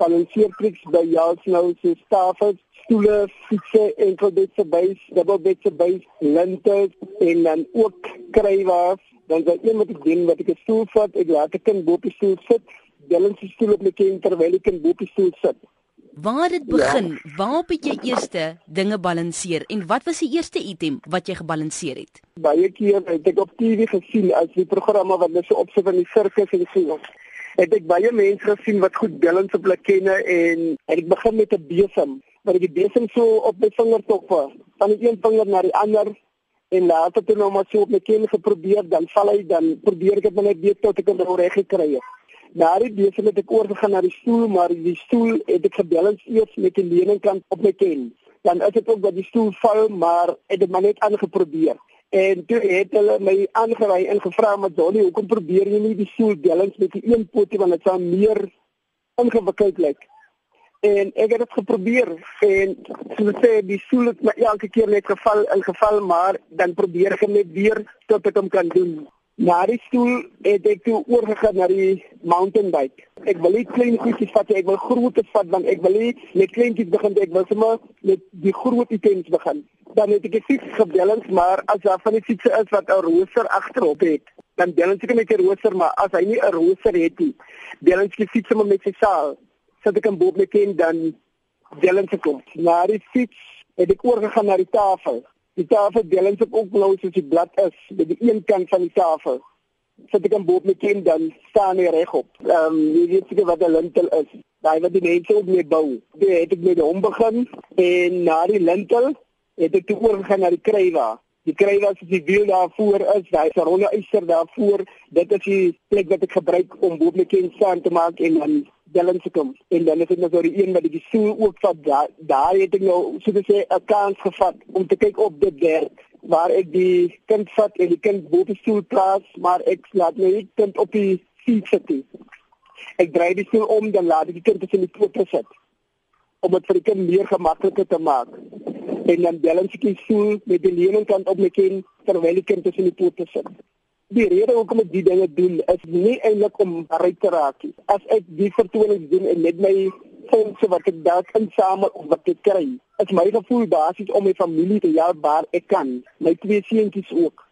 balanseertriks by jou nou so stafels, stoele, fietsse, enkelbedse bys, dubbelbedse bys, linte en dan ook krywaars. Dan sal een met die ding wat ek 'n stoel vat, ek laat ek kan bo op die stoel sit, dan die stoel op my kind terwyl ek kan bo op die stoel sit. Waar het dit begin? Ja. Waarop het jy eerste dinge balanseer en wat was die eerste item wat jy gebalanseer het? Baie keer het ek op TV gesien as die programme wat hulle so opsit van die sirkus en so. Het ek baie mense gesien wat goed balans op hulle kenne en het ek begin met 'n besem, maar ek die besem so op my vingertoppe, van die een vinger na die ander en later toe nou maar so op my kin geprobeer, dan val hy dan probeer ek dit net weer tot ek hom reg gekry het. Na die besem het ek oorgegaan na die stoel, maar die stoel het ek gebalans eers met die leuningskant op my kin. Dan is dit ook dat die stoel val, maar het dit maar net aangeprobeer. En toe het hulle my aangewy en gevra maar Johnny, hoekom probeer jy nie die stoel balans met die een poot want dit sou meer ingewikkeld lyk. En ek het dit geprobeer en soos sê, die stoel het my elke keer net geval in geval, maar dan probeer ek net weer tot ek hom kan doen. Na die stoel het ek toe oorgegaan na die mountain bike. Ek wil nie klein goedjies vat nie, ek wil groot vat want ek wil nie met kleintjies begin nie, ek wil sommer met die groot items begin. Dan het ek fiets gebalans, maar as daar van die fietsse is wat 'n rooster agterop het, dan balans ek met die rooster, maar as hy nie 'n rooster het nie, balans ek fiets sommer met sy saal. Sit ek 'n boot met kind dan balans ek hom. Na die fiets het ek oorgegaan na die tafel. Die tafel balans ek ook nou soos die blad is by die een kant van die tafel. Sit ek 'n boot met kind dan staan hy regop. Ehm um, jy weet seker wat 'n lintel is. Daai wat die mense ook mee bou. Dit het ek met hom begin en na die lintel het ek toe oorgegaan na die krywa. Die krywa is die wiel daarvoor is, daai ronde yster daarvoor. Dit is die plek wat ek gebruik om kind staan te maak en dan balans te kom. En dan is dit nou so die een wat die stoel ook vat. Daar daar het ek nou so te kans gevat om te kyk op dit werk waar ek die kind vat en die kind bo op die stoel plaas, maar ek laat my nie kind op die fiets sit nie. Ek draai die stoel om dan laat ek die kind tussen die pote sit om dit vir die kind meer gemakliker te maak. En dan balans ek stoel met die leuningskant op my kind terwyl die kind tussen die pote sit die rede hoekom ek die dinge doen is nie eintlik om ryk te raak nie. As ek die vertonings doen en net my fondse wat ek dalk insamel of wat ek kry, is my gevoel basies om my familie te help waar ek kan. My twee seuntjies ook.